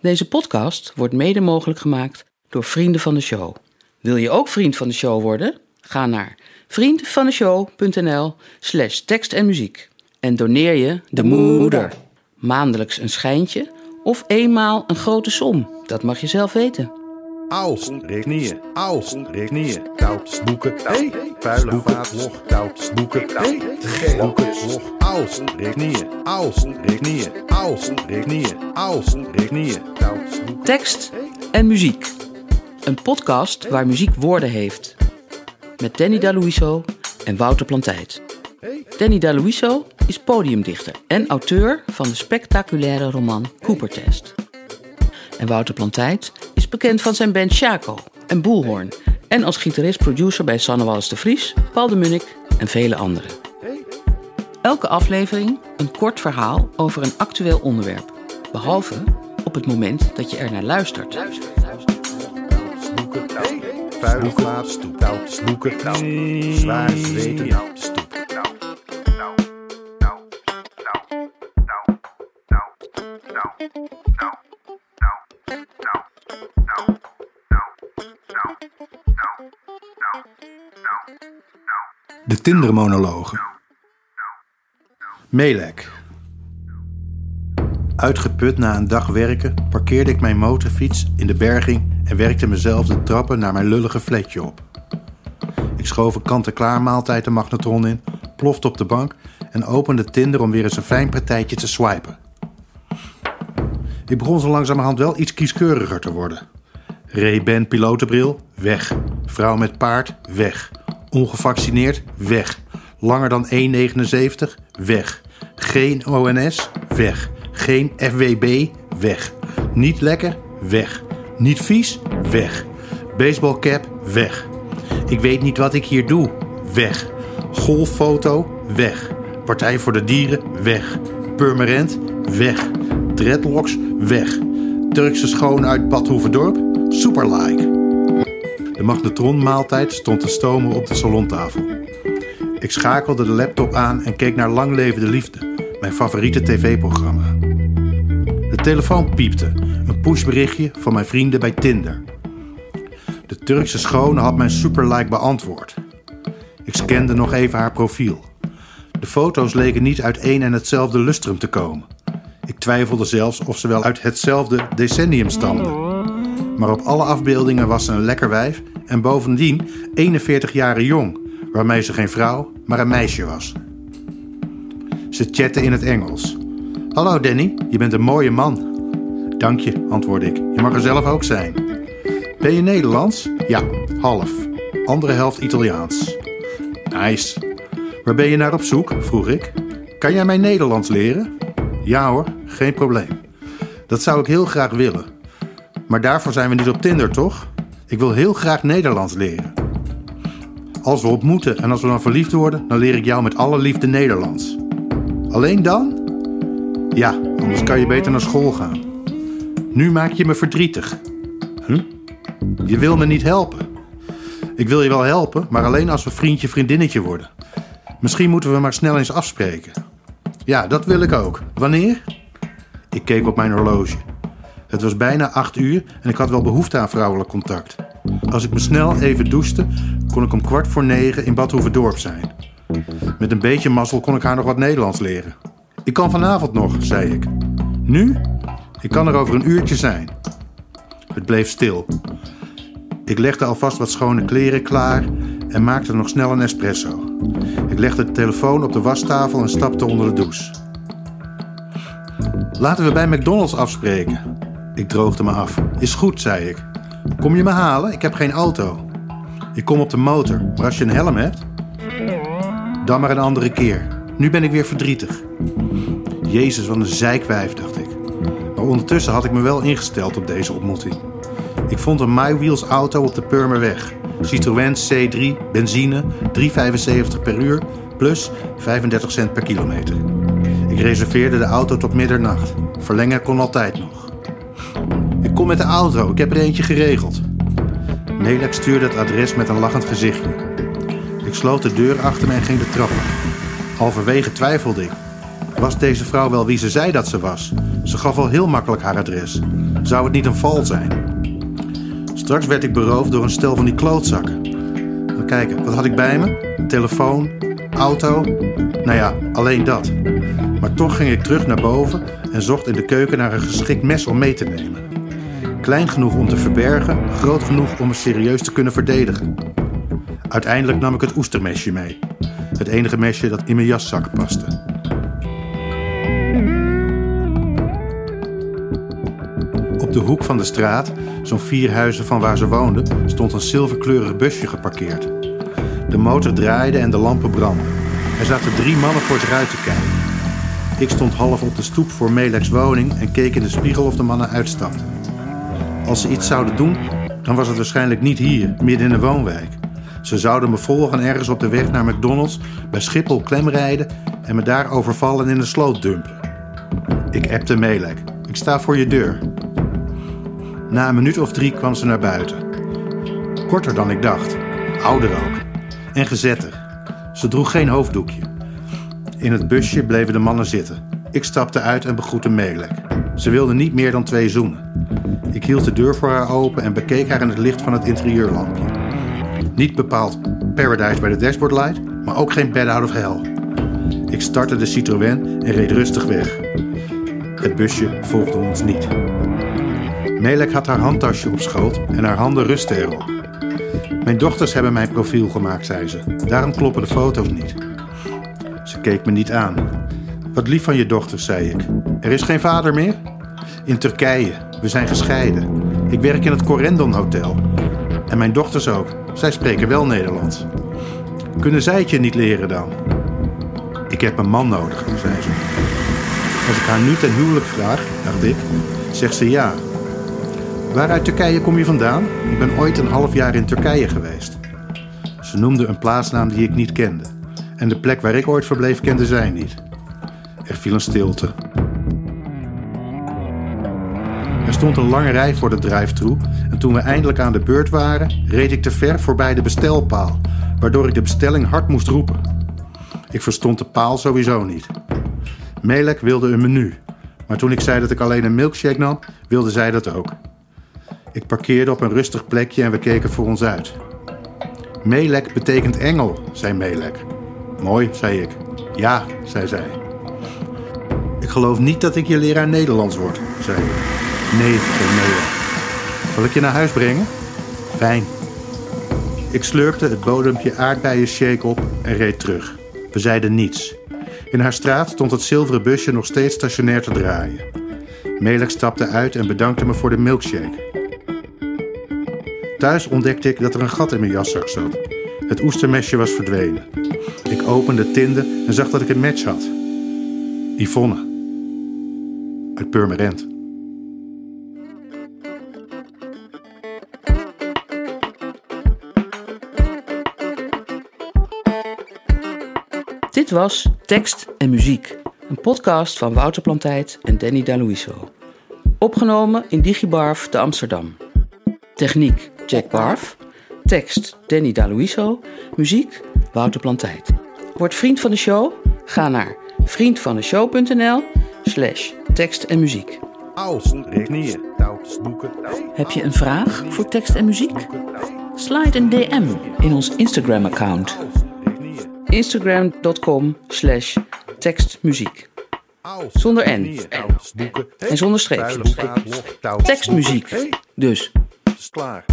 Deze podcast wordt mede mogelijk gemaakt door vrienden van de show. Wil je ook vriend van de show worden? Ga naar vriendvandeshow.nl slash tekst en muziek en doneer je de moeder. Maandelijks een schijntje of eenmaal een grote som. Dat mag je zelf weten. Auw, knieën. Auw, knieën. Koud, boeken. Hey, vuile vaat, log, koud, boeken. Hey, boeken, log. Auw, knieën. Auw, knieën. Auw, knieën. Auw, knieën. Koud. Tekst en muziek. Een podcast waar muziek woorden heeft. Met Danny Daluiso en Wouter Plantijt. Danny Daluiso is podiumdichter en auteur van de spectaculaire roman Coopertest. En Wouter Plantijt bekend van zijn band Chaco en Boelhoorn. En als gitarist-producer bij Sanne Wallis de Vries, Paul de Munnik en vele anderen. Elke aflevering een kort verhaal over een actueel onderwerp. Behalve op het moment dat je er naar luistert. Stoep. De Tindermonologen. Melek. Uitgeput na een dag werken parkeerde ik mijn motorfiets in de berging en werkte mezelf de trappen naar mijn lullige flatje op. Ik schoof een kant-en-klaar maaltijd de magnetron in, plofte op de bank en opende Tinder om weer eens een fijn partijtje te swipen. Ik begon zo langzamerhand wel iets kieskeuriger te worden. Ray-Ban pilotenbril, weg. Vrouw met paard, weg. Ongevaccineerd, weg. Langer dan 1,79, weg. Geen ONS, weg. Geen FWB, weg. Niet lekker, weg. Niet vies, weg. Baseballcap, weg. Ik weet niet wat ik hier doe, weg. Golffoto, weg. Partij voor de Dieren, weg. Purmerend, weg. Dreadlocks, weg. Turkse schoon uit Bad Hoeverdorp, superlike. De magnetronmaaltijd stond te stomen op de salontafel. Ik schakelde de laptop aan en keek naar Lang Leven de Liefde, mijn favoriete tv-programma. De telefoon piepte, een pushberichtje van mijn vrienden bij Tinder. De Turkse schone had mijn superlike beantwoord. Ik scande nog even haar profiel. De foto's leken niet uit één en hetzelfde lustrum te komen. Ik twijfelde zelfs of ze wel uit hetzelfde decennium stamden. Maar op alle afbeeldingen was ze een lekker wijf en bovendien 41 jaren jong, waarmee ze geen vrouw, maar een meisje was. Ze chatte in het Engels. Hallo Danny, je bent een mooie man. Dank je, antwoordde ik. Je mag er zelf ook zijn. Ben je Nederlands? Ja, half. Andere helft Italiaans. Nice. Waar ben je naar op zoek? vroeg ik. Kan jij mij Nederlands leren? Ja hoor, geen probleem. Dat zou ik heel graag willen. Maar daarvoor zijn we niet op Tinder, toch? Ik wil heel graag Nederlands leren. Als we ontmoeten en als we dan verliefd worden, dan leer ik jou met alle liefde Nederlands. Alleen dan? Ja, anders kan je beter naar school gaan. Nu maak je me verdrietig. Hm? Je wil me niet helpen. Ik wil je wel helpen, maar alleen als we vriendje vriendinnetje worden. Misschien moeten we maar snel eens afspreken. Ja, dat wil ik ook. Wanneer? Ik keek op mijn horloge. Het was bijna acht uur en ik had wel behoefte aan vrouwelijk contact. Als ik me snel even douchte, kon ik om kwart voor negen in Bad Hoeverdorp zijn. Met een beetje mazzel kon ik haar nog wat Nederlands leren. Ik kan vanavond nog, zei ik. Nu? Ik kan er over een uurtje zijn. Het bleef stil. Ik legde alvast wat schone kleren klaar en maakte nog snel een espresso. Ik legde de telefoon op de wastafel en stapte onder de douche. Laten we bij McDonald's afspreken. Ik droogde me af. Is goed, zei ik. Kom je me halen? Ik heb geen auto. Ik kom op de motor, maar als je een helm hebt... Dan maar een andere keer. Nu ben ik weer verdrietig. Jezus, wat een zeikwijf, dacht ik. Maar ondertussen had ik me wel ingesteld op deze ontmoeting. Ik vond een MyWheels auto op de Purmerweg. Citroën C3, benzine, 3,75 per uur, plus 35 cent per kilometer. Ik reserveerde de auto tot middernacht. Verlengen kon altijd nog. Kom met de auto, ik heb er eentje geregeld. Melek stuurde het adres met een lachend gezichtje. Ik sloot de deur achter me en ging de trap af. Halverwege twijfelde ik. Was deze vrouw wel wie ze zei dat ze was? Ze gaf al heel makkelijk haar adres. Zou het niet een val zijn? Straks werd ik beroofd door een stel van die klootzakken. Dan kijken, wat had ik bij me? Telefoon, auto. Nou ja, alleen dat. Maar toch ging ik terug naar boven en zocht in de keuken naar een geschikt mes om mee te nemen. Klein genoeg om te verbergen, groot genoeg om me serieus te kunnen verdedigen. Uiteindelijk nam ik het oestermesje mee. Het enige mesje dat in mijn jaszak paste. Op de hoek van de straat, zo'n vier huizen van waar ze woonden, stond een zilverkleurig busje geparkeerd. De motor draaide en de lampen brandden. Er zaten drie mannen voor het ruit te kijken. Ik stond half op de stoep voor Meleks woning en keek in de spiegel of de mannen uitstapten. Als ze iets zouden doen, dan was het waarschijnlijk niet hier, midden in de woonwijk. Ze zouden me volgen ergens op de weg naar McDonald's, bij Schiphol klemrijden en me daar overvallen in de sloot dumpen. Ik appte Melek. Ik sta voor je deur. Na een minuut of drie kwam ze naar buiten. Korter dan ik dacht. Ouder ook. En gezetter. Ze droeg geen hoofddoekje. In het busje bleven de mannen zitten. Ik stapte uit en begroette Melek. Ze wilde niet meer dan twee zoenen. Ik hield de deur voor haar open en bekeek haar in het licht van het interieurlampje. Niet bepaald Paradise bij de dashboardlight, maar ook geen bed out of hell. Ik startte de Citroën en reed rustig weg. Het busje volgde ons niet. Melek had haar handtasje op schoot en haar handen rustten erop. Mijn dochters hebben mijn profiel gemaakt, zei ze. Daarom kloppen de foto's niet. Ze keek me niet aan. Wat lief van je dochters, zei ik. Er is geen vader meer? In Turkije. We zijn gescheiden. Ik werk in het Corendon Hotel. En mijn dochters ook. Zij spreken wel Nederlands. Kunnen zij het je niet leren dan? Ik heb een man nodig, zei ze. Als ik haar nu ten huwelijk vraag, dacht ik, zegt ze ja. Waar uit Turkije kom je vandaan? Ik ben ooit een half jaar in Turkije geweest. Ze noemde een plaatsnaam die ik niet kende. En de plek waar ik ooit verbleef kende zij niet. Er viel een stilte. Stond een lange rij voor de drive-thru en toen we eindelijk aan de beurt waren, reed ik te ver voorbij de bestelpaal, waardoor ik de bestelling hard moest roepen. Ik verstond de paal sowieso niet. Melek wilde een menu, maar toen ik zei dat ik alleen een milkshake nam, wilde zij dat ook. Ik parkeerde op een rustig plekje en we keken voor ons uit. Melek betekent engel, zei Melek. Mooi, zei ik. Ja, zei zij. Ik geloof niet dat ik je leraar Nederlands word, zei ik. Nee, zei ik je naar huis brengen? Fijn. Ik slurpte het bodempje aardbeien shake op en reed terug. We zeiden niets. In haar straat stond het zilveren busje nog steeds stationair te draaien. Melek stapte uit en bedankte me voor de milkshake. Thuis ontdekte ik dat er een gat in mijn jaszak zat. Het oestermesje was verdwenen. Ik opende Tinder en zag dat ik een match had. Yvonne. Uit Purmerend. Dit was Tekst en Muziek, een podcast van Wouter Plantijt en Danny Daluiso. Opgenomen in Digibarf te Amsterdam. Techniek Jack Barf. Tekst Danny Daluiso. Muziek Wouter Plantijt. Word vriend van de show? Ga naar vriendvandeshow.nl slash tekst en muziek. Heb je een vraag voor tekst en muziek? Slide een DM in ons Instagram-account. Instagram.com slash tekstmuziek. Zonder N. En zonder streepjes. Tekstmuziek. Dus. Klaar.